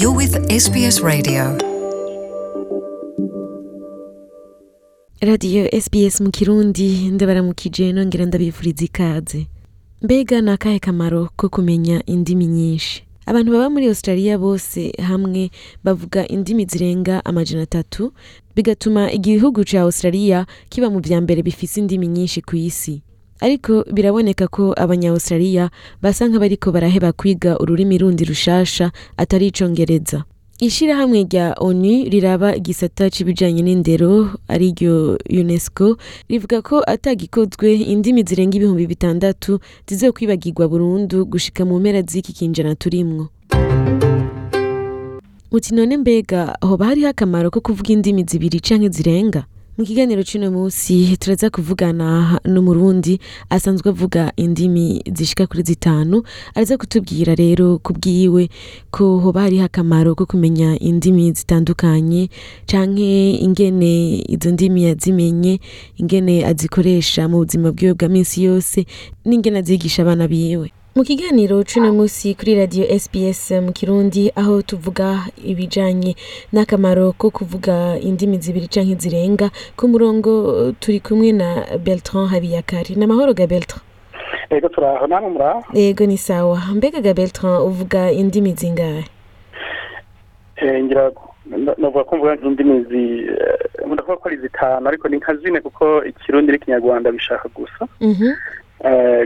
You're with SBS Radio. radiyo sbs mu kirundi ndabaramukije nongera ndabifuriza ikaze mbega ni akahe kamaro ko kumenya indimi nyinshi? Abantu baba muri australia bose hamwe bavuga indimi zirenga amajana atatu bigatuma igihugu ca australia kiba mu vya mbere bifise indimi nyinshi ku isi. Ariko biraboneka ko abanya-australia basa nk'abariko baraheba kwiga ururimi rundi rushasha atari icongereza. Ishirahamwe rya onu riraba igisata c'ibijanye n'indero ari ryo unesco rivuga ko atagikozwe indimi zirenga ibihumbi bitandatu zizokwibagirwa burundu gushika mu mpera z'iki kinjana turimwo. None mbega hoba hariho akamaro ko kuvuga indimi zibiri canke zirenga? Mu kiganiro c'uno musi turaza kuvugana n'umurundi asanzwe avuga indimi zishika kuri zitanu araza kutubwira rero ku bwiwe ko hoba hariho akamaro ko kumenya indimi zitandukanye canke ingene izo ndimi yazimenye ingene azikoresha mu buzima bwiwe bwa minsi yose n'ingene azigisha abana biwe. Mu kiganiro c'uno musi kuri radio sbs mu kirundi aho tuvuga ibijanye n'akamaro ko kuvuga indimi zibiri canke zirenga. Ku murongo turi kumwe na beltran habiyakari. N'amahoro ga beltran. Ego turaho namwe muraho yego ni sawa. Mbega ga beltran uvuga indimi zingahe? Eh, ngira novuga ko mvuga nk'indimi zi eh, ndavuga ko ari zitanu ariko ni nka zine kuko ikirundi n'ikinyarwanda bishaka gusa. Mhm. Eh,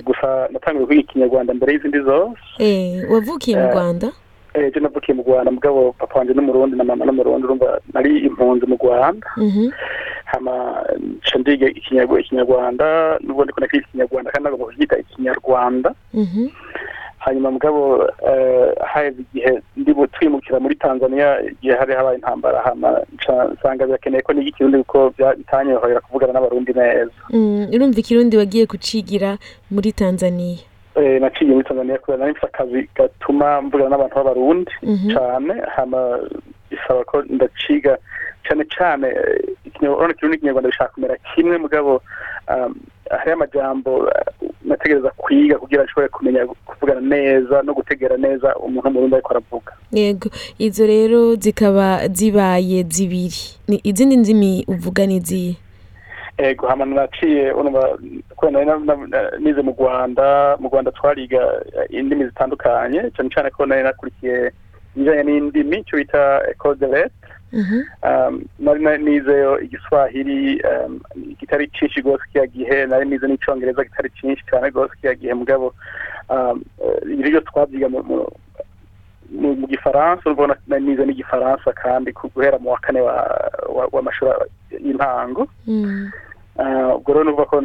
gusa natangiye kwiga ikinyarwanda mbere y'izindi zose Eh, wavukiye mu Eh, rwanda Eh, je navukiye mu rwanda mugabo papa wanje n'umurundi na mama n'umurundi urumva nari impunzi mu rwanda Mhm. hama nca ndiga ikinyarwa- ikinyarwanda nubwo ndiko nakwiga ikinyarwanda kandi nagomba kuryita ikinyarwanda Mhm. Hanyuma mugabo eh, haheze igihe ndi twimukira muri tanzania igihe hari habaye intambara nsanga birakeneye ko niga ikirundi kuko bitanyorohera kuvugana n'abarundi neza Mm, urumva ikirundi wagiye kucigira muri tanzania Eh, naciye muri tanzania kubera nari mfise akazi gatuma mvugana n'abantu b'abarundi Mhm. hama bisaba ko ndaciga cane cane eh, ikinya- urabona ikirundi n'ikinyarwanda bishaka kumera kimwe mugabo hariho amajambo eh, nategereza kwiga kugira nshobore kumenya kuvugana neza no gutegera neza umuntu w'umurundi ariko aravuga. Yego izo rero zikaba zibaye zibiri. Izindi ndimi uvuga ni izihe? Ego hama naciye kubera nize mu rwanda mu rwanda twariga indimi zitandukanye cane cane ko nari nakurikiye ibijanye n'indimi ico bita ecole Mhm. um, nizeyo igiswahili um, kitari cinshi rwose kiya gihe nari nize n'icongereza kitari cinshi cane rwose kiya gihe mugabo um, eh, ibyo twavyiga mu, gifaransa urabona nari nize n'igifaransa kandi guhera mu wa kane wa- wa- w'amashuri y'intango Mm. Ah, ubwo rero nuvuga ko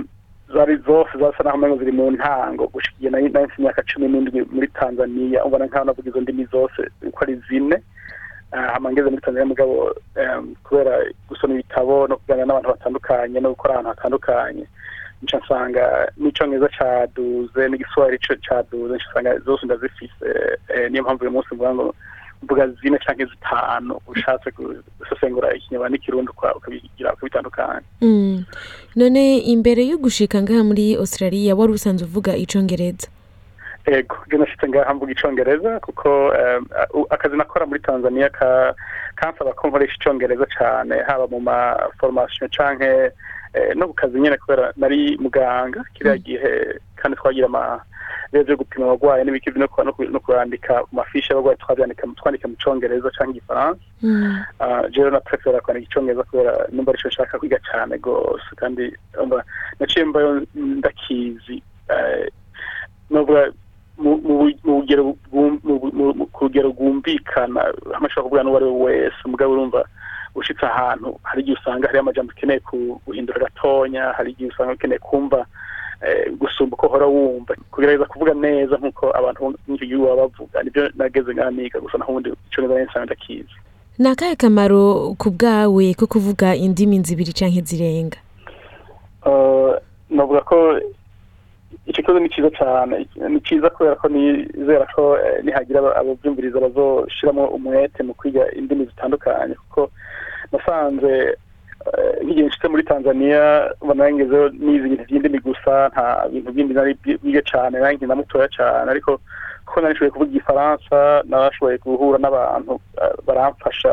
zari zose zasa naho umengo ziri mu ntango gushikiye mfite imyaka cumi n'indwi muri tanzania ubona nkaho navuga izo ndimi zose uko ari zine Ah, hama ngeze muri tanzania mugabo kubera gusoma ibitabo no kuganira n'abantu batandukanye no gukora ahantu hatandukanye. Nca nsanga n'icongereza caduze n'igiswahili co caduze nca nsanga zose ndazifise Eh, niyo mpamvu uyu munsi mvuga ngo mvuga zine canke zitanu ushatse gusesengura ikinyarwanda n'ikirundi uka- ukabigira ukabitandukanya. Mm. none imbere yo gushika ngaha muri australia wari usanzwe uvuga icongereza? Ego. Je nashitse ngaha mvuga icongereza kuko akazi nakora muri tanzania ka kansaba ko nkoresha icongereza cane haba mu ma formation canke eh, no ku kazi nyene kubera nari muganga kiriya gihe kandi twagira ama rero vyo gupima abagwayi n'ibiki no ku- no ku- no kurandika y'abagwayi twavyandika twandika mu congereza canke igifaransa Mm. Uh, jewe na prefera kwandika icongereza kubera numva arico nshaka kwiga cane gose kandi naciye mbayo ndakizi eh, ku rugero rwumvikana hamwe ashobora kuvuga n'uwo ari we wese mugabo urumva ushitse ahantu hari igihe usanga hariyo amajambo ukeneye guhindura gatonya hari igihe usanga ukeneye kumva eh, gusumba uko uhora wumva. Kugerageza kuvuga neza nk'uko abantu bo mw'icyo gihugu baba bavuga ni byo nageze ngaha niga gusa naho ubundi icongereza nari nsanzwe ndakizi ni akahe kamaro ku bwawe ko kuvuga indimi zibiri canke zirenga? Eh, navuga ko icyo kibazo ni cyiza cyane ni cyiza kubera ko nizera ko eh, nihagira aba- ababyumviriza bazoshiramo umwete mu kwiga indimi zitandukanye. Kuko nasanze eh, nk'igihe nshitse muri tanzania ubona ngezeho nize ibintu by'indimi gusa nta bintu bindi nari bwige cyane nari nkina mutoya cyane ariko ko narishoboye kuvuga igifaransa narashoboye guhura n'abantu baramfasha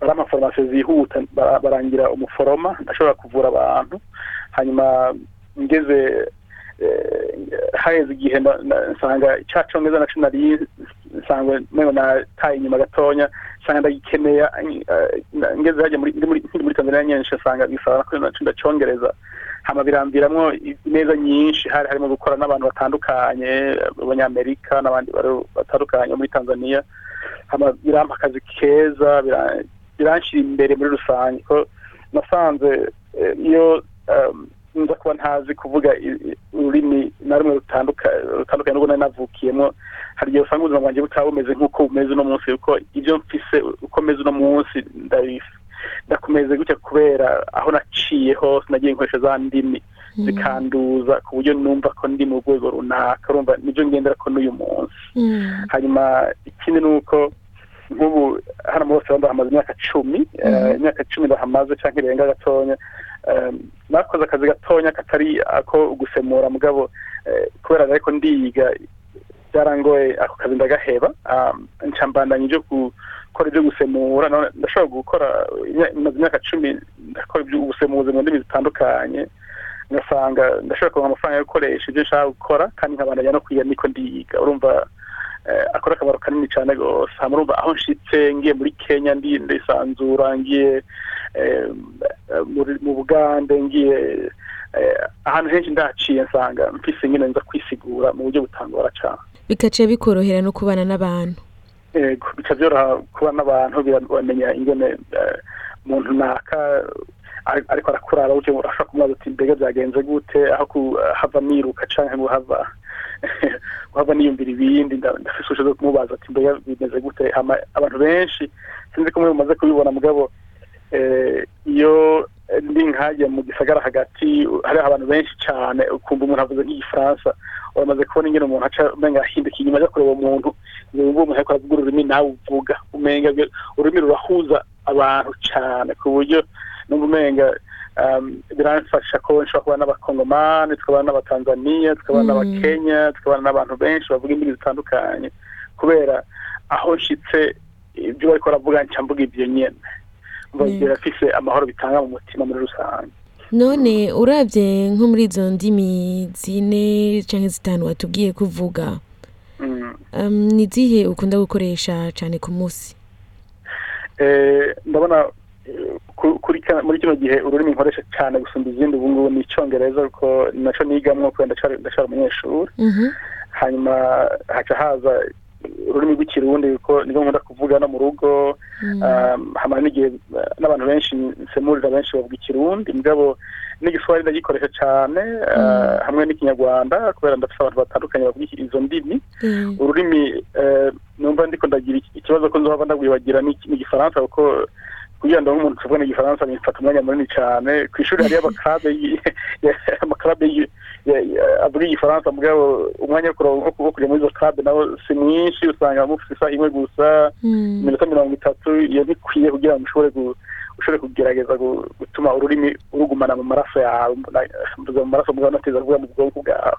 barampa foromasiyo zihuta barangira umuforoma ndashobora kuvura abantu. Hanyuma ngeze haheze igihe nsanga cya cyongereza naco nari nsanga mego nataye inyuma gatonya nsanga ndagikeneye ngeze hajya muri muri tanzania nyinshi nsanga bisaba ko ndacongereza hama birambiramwo ineza nyinshi hari harimo gukora n'abantu batandukanye abanyamerika n'abandi batandukanye muri tanzania. Hama birampa akazi keza biranshira imbere muri rusange. Ko nasanze iyo nza kuba ntazi kuvuga ururimi na rumwe rutandukanye n'ubwo nari navukiyemo. Hari igihe usanga ubuzima bwanjye butaba bumeze nk'uko bumeze uno munsi kuko ibyo mfise uko meze uno munsi ndakomeze gutya kubera aho naciye hose nagiye nkoresha za ndimi zikanduza ku buryo numva ko ndi mu rwego runaka urumva ni byo ngendera ko n'uyu munsi. Hanyuma ikindi ni uko nk'ubu hano bose bahamaze imyaka cumi imyaka cumi ndahamaze cyangwa irenga gatonya nakoze akazi gatonya katari ako gusemura mugabo kubera ariko ndiga byarangoye ako kazi ndagaheba. Ncambandanya ibyo gukora ibyo gusemura ndashobora gukora imyaka cumi ndakora ubusemuzi mu ndimi zitandukanye ngasanga ndashobora kuronka amafaranga yo gukoresha ibyo nshaka gukora kandi nkabandanya no kwiga niko ndiga. Urumva akora akamaro kanini cyane rwose. Urumva aho nshitse ngiye muri kenya ndisanzura ngiye mu bugande ngiye ahantu henshi ndahaciye nsanga mfise nyine nza kwisigura mu buryo butangora cyane bikaca bikorohera no kubana n'abantu. Yego bica byoroha kubana n'abantu bamenya ingene umuntu naka ariko arakurara uje urashobora kumubaza uti mbega byagenze gute? Aho kuhava niruka canke guhava guhava niyumvira ibindi ndafise ubushobozi bwo kumubaza ati mbega bimeze gute? Abantu benshi sinzi ko mumaze kubibona mugabo iyo ndi nkajya mu gisagara hagati hariho abantu benshi cyane ukumva umuntu avuze nk'igifaransa uramaze kubona ingene umuntu aca umenga ahinduka inyuma ajya kureba umuntu wumva umuntu ariko aravuga ururimi nawe uvuga umenga ururimi rurahuza abantu cyane ku buryo numva umenga biramfasha ko nshobora kubana n'abakongomani tukabana n'abatanzaniya tukabana n'abakenya tukabana n'abantu benshi bavuga indimi zitandukanye. Kubera aho nshitse ibyo bariko baravuga nca mvuga ibyo nyene. Birafise amahoro bitanga mu mutima muri rusange. None urabye nko muri izo ndimi zine cyangwa zitanu watubwiye kuvuga. Ni izihe ukunda gukoresha cyane ku munsi ndabona muri kino gihe ururimi nkoresha cyane gusumba izindi ubu ngubu ni icyongereza kuko na cyo nigamwo kubera ndacyari umunyeshuri. Hanyuma haca haza ururimi rw'ikirundi kuko ni bwo nkunda kuvuga no mu rugo. Hamara n'igihe n'abantu benshi nsemurira benshi bavuga ikirundi. Mugabo n'igiswahili ndagikoresha cyane hamwe n'ikinyarwanda kubera ndafite abantu batandukanye bavuga izo ndimi. Ururimi numva ndiko ndagira ikibazo ko nzohava ndagwibagira n'igifaransa kuko kugira ngo nk'umuntu tuvuge n'igifaransa bimfata umwanya munini cyane ku ishuri hariyo amakarabe amakarabe avuga igifaransa mugabo umwanya wo kujya muri izo karabe nawo si mwinshi usanga mufite isaha imwe gusa iminota mirongo itatu iyo bikwiye kugira ngo ushobore ushobore kugerageza gutuma ururimi urugumana mu maraso yawe mu maraso mugabo nateza kuvuga mu bwonko bwawe.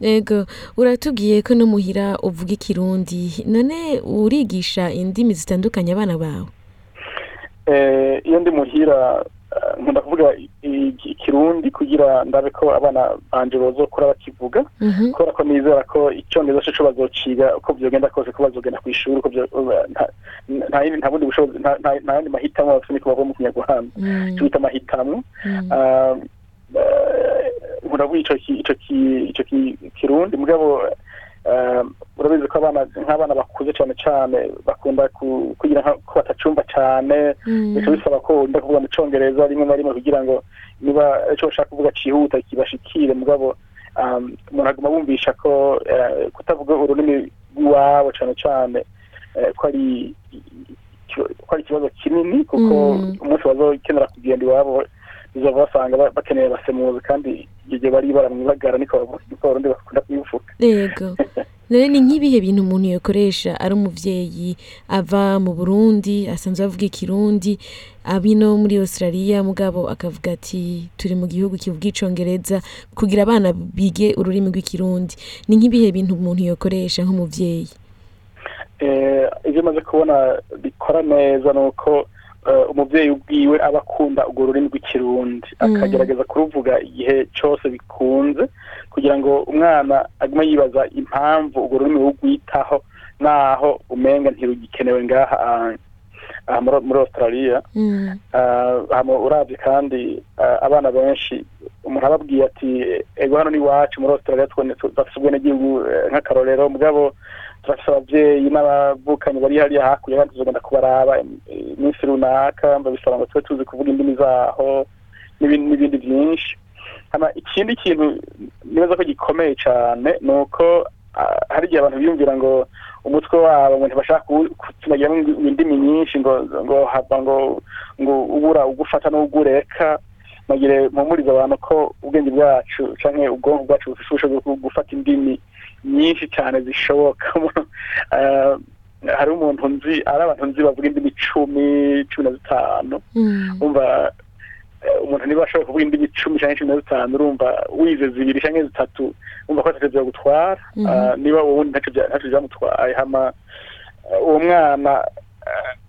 Yego uratubwiye ko no muhira uvuga ikirundi. None urigisha indimi zitandukanye abana bawe? Iyo ndi muhira nkunda kuvuga ikirundi kugira ndabe ko abana banje bazokura bakivuga kubera ko nizera ko icyongereza cyo bazociga uko byogenda kose ko bazogenda ku ishuri nta bundi bushobozi nta yandi mahitamo bafite niko bava mu kinyarwanda icyo bita amahitamo nkunda kuvuga icyo kirundi mugabo urabizi ko abana nk'abana bakuze cyane cyane bakunda kugira ko batacumva cyane bica bisaba ko wenda kuvuga mu cyongereza rimwe na rimwe kugira ngo niba icyo bashaka kuvuga cyihuta kibashikire. Mugabo umuntu aguma bumvisha ko kutavuga ururimi rw'iwabo cyane cyane ari ko ari ikibazo kinini kuko umunsi bazokenera kugenda iwabo bizaba basanga bakeneye abasemuzi kandi igihe bari baramwibagara niko abarundi bakunda kubivuga yego. None ni nk'ibihe bintu umuntu yakoresha ari umuvyeyi ava mu burundi asanzwe avuga ikirundi abino muri australia mugabo akavuga ati turi mu gihugu kivuga icongereza kugira abana bige ururimi rw'ikirundi. Ni nk'ibihe bintu umuntu yakoresha nk'umuvyeyi. Eh, ibyo maze kubona bikora neza ni uko umubyeyi ubwiwe aba akunda urwo rurimi rw'ikirundi Mm. akagerageza kuruvuga igihe cyose bikunze kugira ngo umwana agume yibaza impamvu urwo rurimi rugwitaho naho umenga ntirugikenewe ngaha ah, aha muri- australia Mm. Ah, hama uravye kandi ah, abana benshi umuntu ababwiye ati ego hano ni iwacu muri australia dufise ubwenegihugu eh, nk'akarorero mugabo turafise abavyeyi n'abavukanyi bari hariya hakurya kandi tuzogenda kubaraba eh, iminsi runaka babisaba ngo tube tuzi kuvuga indimi zaho n'ibindi hama ikindi kintu nibaza ko gikomeye cane ni uko ah, hari igihe abantu biyumvira ngo umutwe wabo ngo ntibashaka kutunagiramo indimi nyinshi ngo ngo ngo ubura ugufata n'ugureka. Nagire mpumuriza abantu ko ubwenge bwacu canke ubwonko bwacu bufise ubushobozi bwo gufata indimi nyinshi cyane zishoboka Eh, hari umuntu nzi ari abantu nzi bavuga indimi icumi cumi na zitanu Mm. umva eh, umuntu niba ashobora kuvuga indimi icumi canke cumi na zitanu urumva wize zibiri canke zitatu umva ko atacyo vyogutwara Mhm. Ah, niba uwundi ntacyo vyamutwaye hama eh, uwo mwana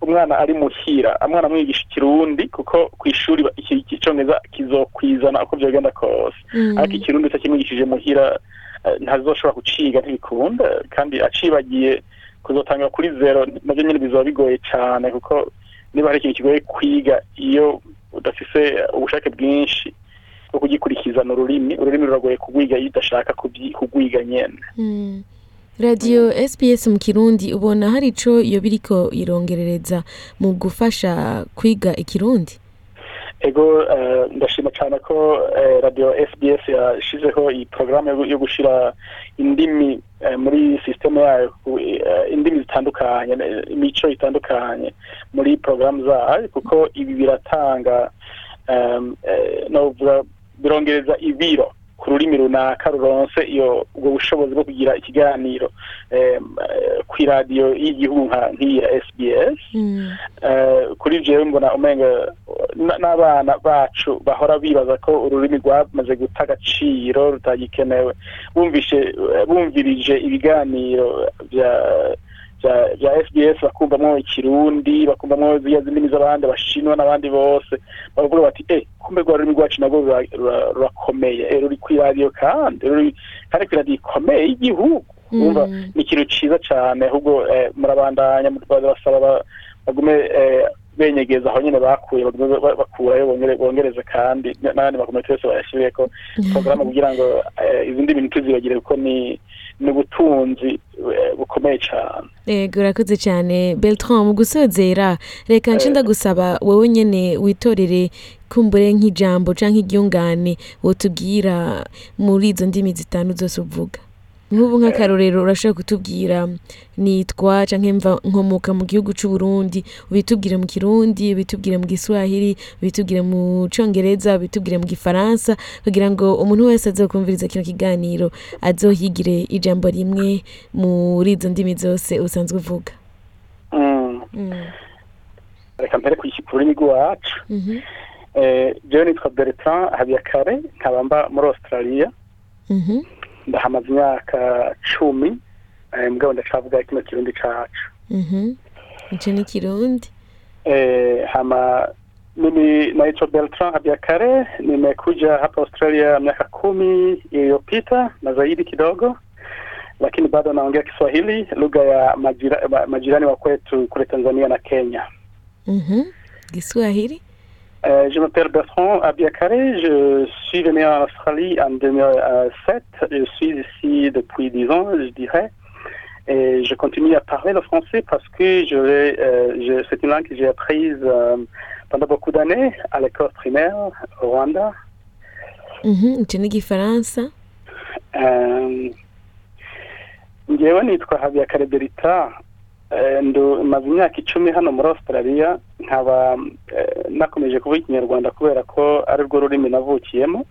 umwana ari muhira umwana amwigisha ikirundi kuko ku ishuri icongereza kizokwizana uko vyogenda kose Mm. ariko ikirundi utakimwigishije muhira eh, ntazoshobora kuciga ntibikunda kandi acibagiye kuzotangira kuri zero navyo nyene bizoba bigoye cane kuko niba hari ikintu kigoye kwiga iyo udafise ubushake bwinshi bwo kugikurikizana ururimi ururimi ruragoye kugwiga iyo udashaka kugwiga nyene Mm. Radiyo sps mu kirundi ubona hari ico iyo biriko irongerereza mu gufasha kwiga ikirundi? Ego eh, ndashima cyane ko eh, radio sbs yashizeho iyi porogaramu yo- gushira indimi eh, muri sisiteme yayo indimi zitandukanye imico itandukanye muri porogaramu zayo kuko ibi biratanga birongereza ibiro. Ku rurimi runaka ruronse iyo ubwo bushobozi bwo kugira ikiganiro eh, kw'iradiyo y'igihugu nka nk'iyi ya sbs Mm. Eh, kuri jewe mbona umenga n'abana bacu bahora bibaza ko ururimi rwamaze guta agaciro rutagikenewe bumvishe eh, bumvirije ibiganiro bya bya SBS bakumvamwo ikirundi bakumvamwo ziriya zindimi z'abandi abashinwa n'abandi bose. Baravuga bati eh kumbe rwa rurimi rwacu rura- rurakomeye. Eh, ruri kw'iradiyo kandi ruri kandi kw'iradiyo ikomeye y'igihugu. Mm. ni ikintu ciza cane ahubwo eh, murabandanya basaba ba- bagume eh, benyegeza aho nyene bakuye bakurayo bongere- bongereze kandi n'abandi makomite yose bayashireko porogaramu kugira ngo eh, izindi bintu tuzibagire kuko ni ni ubutunzi eh, bukomeye cane. Ego urakoze cyane Beltran mu gusozera reka nce Eh. ndagusaba wowe nyene witorere kumbure nk'ijambo canke iryungane wotubwira muri izo ndimi zitanu zose uvuga. Nk'ubu nk'akarorero urashobora kutubwira nitwa mva nkomoka mu gihugu c'u Burundi ubitubwire mu kirundi ubitubwire mu giswahili ubitubwire mu congereza ubitubwire mu gifaransa kugira ngo umuntu wese azokumviriza kino kiganiro azohigire ijambo rimwe muri izo ndimi zose usanzwe uvuga Mm. Mm. reka mpere ku rurimi rw'iwacu Mhm. Eh, jewe nitwa bertrand habiyakare nkaba mba muri australia Mhm. Ndahamaze imyaka cumi eh, mugabo ndacavuga kino kirundi cacu Mhm. ico ni kirundi Eh, hama mimi naitwa Beltran Abiakare, nimekuja hapa Australia miaka kumi iliyopita na zaidi kidogo, lakini bado naongea Kiswahili, lugha ya majira, majirani wa kwetu kule Tanzania na Kenya. Mhm. giswahili Euh, je m'appelle Bertrand Abiakare, je suis venu en Australie en 2007, je suis ici depuis 10 ans, je dirais. Et je continue à parler le français parce que je, l'ai, euh, je- c'est une langue que j'ai apprise euh, pendant beaucoup d'années à l'école primaire au Rwanda. Mhm. ico ni gifaransa Euh, njyewe nitwa Habiyakare Berita eh, maze imyaka icumi hano muri Australia nkaba eh, nakomeje kuvuga ikinyarwanda kubera ko ari rwo rurimi navukiyemo.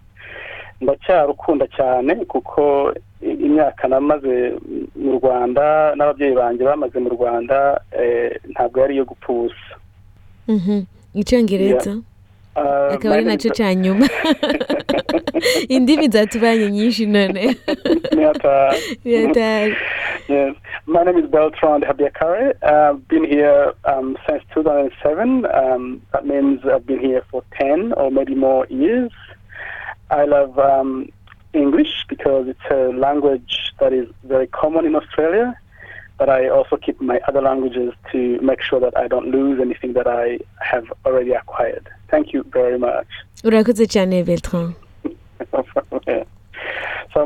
Ndacyarukunda cyane kuko imyaka namaze mu rwanda n'ababyeyi banjye bamaze mu rwanda eh, ntabwo yari iyo gupfa ubusa Mhm. icyongereza? Ah, akaba ari na cyo cya nyuma. Indimi zatubanye nyinshi none. Yes. My name is Beltrand Habiakare. I've been here um, since 2007. Um, that means I've been here for 10 or maybe more years. I love um, English because it's a language that is very common in Australia, but I also keep my other languages to make sure that I don't lose anything that I have already acquired. Thank you very much. urakoze cyane Bertrand so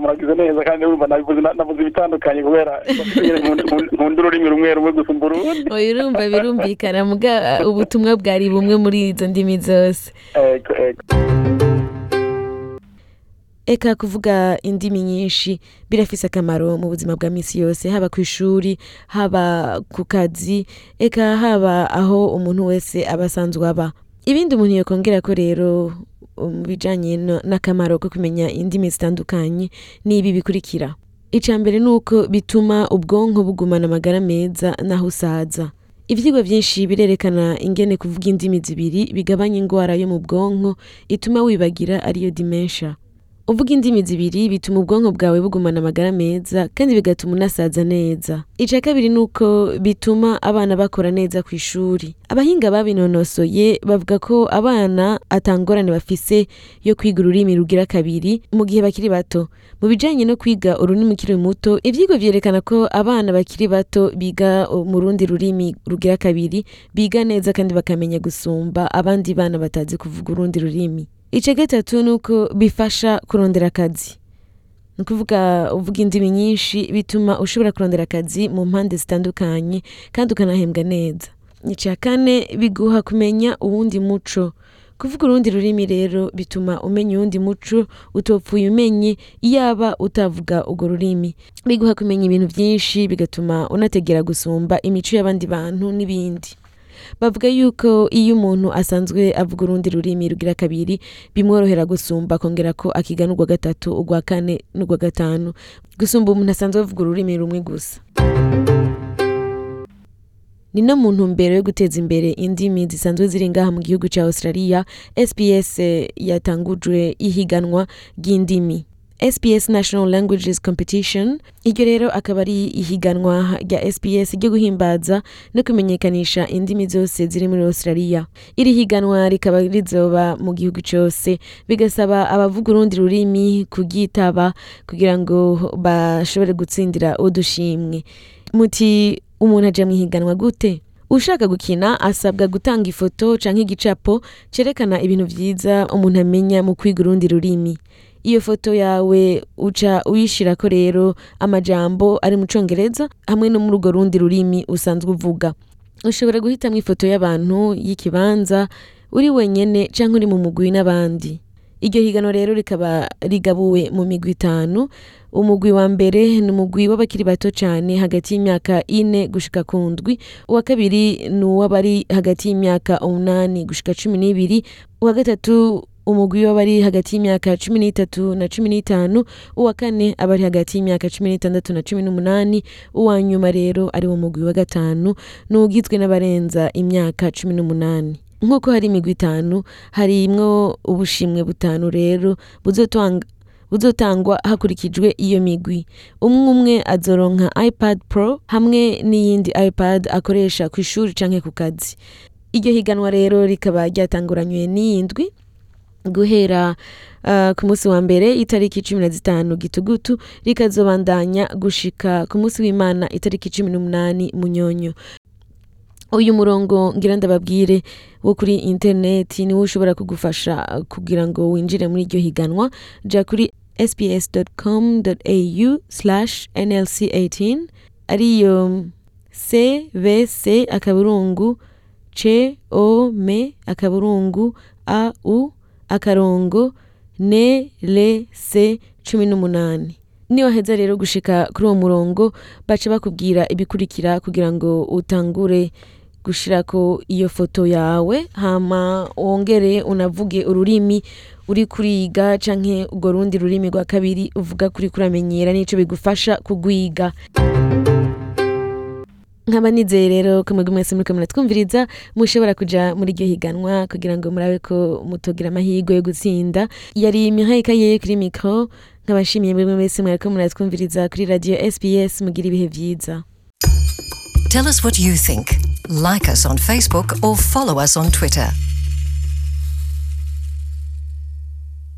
muragize neza kandi urumva navuze navuze ibitandukanye kubera nkunda ururimi rumwe rumwe gusumba urundi. Urumva birumvikana. Muga ubutumwa bwari bumwe muri izo ndimi zose. Eka kuvuga indimi nyinshi birafise akamaro mu buzima bwa misi yose. Haba ku ishuri haba ku kazi eka haba aho umuntu wese aba asanzwe aba. Ibindi umuntu yakongera ko rero mu bijanye no- n'akamaro ko kumenya indimi zitandukanye ni ibi bikurikira. Icya mbere ni uko bituma ubwonko bugumana amagara meza n'aho usaza. Ivyigwa vyinshi birerekana ingene kuvuga indimi zibiri bigabanya ingwara yo mu bwonko ituma wibagira ariyo dementia. Uvuga indimi zibiri bituma ubwonko bwawe bugumana amagara meza kandi bigatuma unasaza neza. Icya kabiri ni uko bituma abana bakora neza ku ishuri. Abahinga babinonosoye bavuga ko abana atangorane bafise yo kwiga ururimi rugira kabiri mu gihe bakiri bato. Mu bijanye no kwiga ururimi ukiri muto ivyigwa vyerekana ko abana bakiri bato biga mu rundi rurimi rugira kabiri biga neza kandi bakamenya gusumba abandi bana batazi kuvuga urundi rurimi. Ica gatatu ni uko bifasha kurondera akazi. Ni ukuvuga uvuga indimi nyinshi bituma ushobora kurondera akazi mu mpande zitandukanye kandi ukanahembwa neza. Icya kane biguha kumenya uwundi muco. Kuvuga urundi rurimi rero bituma umenya uwundi muco utopfuye umenye iyaba utavuga urwo rurimi. Biguha kumenya ibintu byinshi bigatuma unategera gusumba imico y'abandi bantu n'ibindi. Bavuga yuko iyo umuntu asanzwe avuga urundi rurimi rugira kabiri bimworohera gusumba akongera ko akiga n'urwa gatatu urwa kane n'urwa gatanu. Gusumba umuntu asanzwe avuga ururimi rumwe gusa. Ni no mu ntumbero yo guteza imbere indimi zisanzwe ziri ngaha mu gihugu cya australia sps yatangujwe ihiganwa ry'indimi. SPS National Languages Competition. Iryo rero akaba ari ihiganwa rya SPS ryo guhimbaza no kumenyekanisha indimi zose ziri muri Australia. Iri higanwa rikaba rizoba mu gihugu cyose bigasaba abavuga urundi rurimi kuryitaba kugira ngo bashobore gutsindira udushimwe. Muti umuntu aja mu ihiganwa gute? Ushaka gukina asabwa gutanga ifoto canke igicapo cerekana ibintu vyiza umuntu amenya mu kwiga urundi rurimi. Iyo foto yawe uca uyishirako rero amajambo ari mu congereza hamwe no muri urwo rundi rurimi usanzwe uvuga. Ushobora guhitamwo ifoto y'abantu y'ikibanza uri wenyene canke uri mu mugwi n'abandi. Iryo higanwa rero rikaba rigabuwe mu migwi itanu. Umugwi wa mbere ni umugwi w'abakiri bato cyane hagati y'imyaka ine gushika ku ndwi uwa kabiri ni uw'abari hagati y'imyaka umunani gushika cumi n'ibiri uwa gatatu umugwi w'abari hagati y'imyaka cumi n'itatu na cumi n'itanu uwa kane abari hagati y'imyaka cumi n'itandatu na cumi n'umunani uwa nyuma rero ari wo mugwi wa gatanu ni ugizwe n'abarenza imyaka cumi n'umunani. Nk'uko hari imigwi itanu harimwo ubushimwe butanu rero buzotanga buzotangwa hakurikijwe iyo migwi. Umwe umwe azoronka ipad pro hamwe n'iyindi ipad akoresha ku ishuri canke ku kazi. Iryo higanwa rero rikaba ryatanguranywe n'iyindwi. Guhera uh, ku munsi wa mbere itariki cumi na zitanu gitugutu rikazobandanya gushika ku munsi w'imana itariki cumi n'umunani munyonyo. Uyu murongo ngira ndababwire wo kuri interineti niwo ushobora kugufasha kugira ngo winjire muri iryo higanwa. Ja kuri sbs.com.au slash nlc 18 ariyo cvc akaburungu c o m akaburungu a u akarongo ne le se cumi n'umunani. Niwaheza rero gushika kuri uwo murongo baca bakubwira ibikurikira kugira ngo utangure gushirako iyo foto yawe hama wongere unavuge ururimi uri kuriga canke urwo rundi rurimi rwa kabiri uvuga kuri kuramenyera n'ico bigufasha kugwiga. Nkaba nizeye rero ko mwese muriko muratwumviriza mushobora kuja muri iryo higanwa kugira ngo murabe ko mutogira amahirwe yo gutsinda yari mihayika yeye kuri mikro nkabashimiye mwebwe mwese mwariko muratwumviriza kuri radio sbs mugira ibihe vyiza Tell us what you think. Like us on Facebook or follow us on Twitter.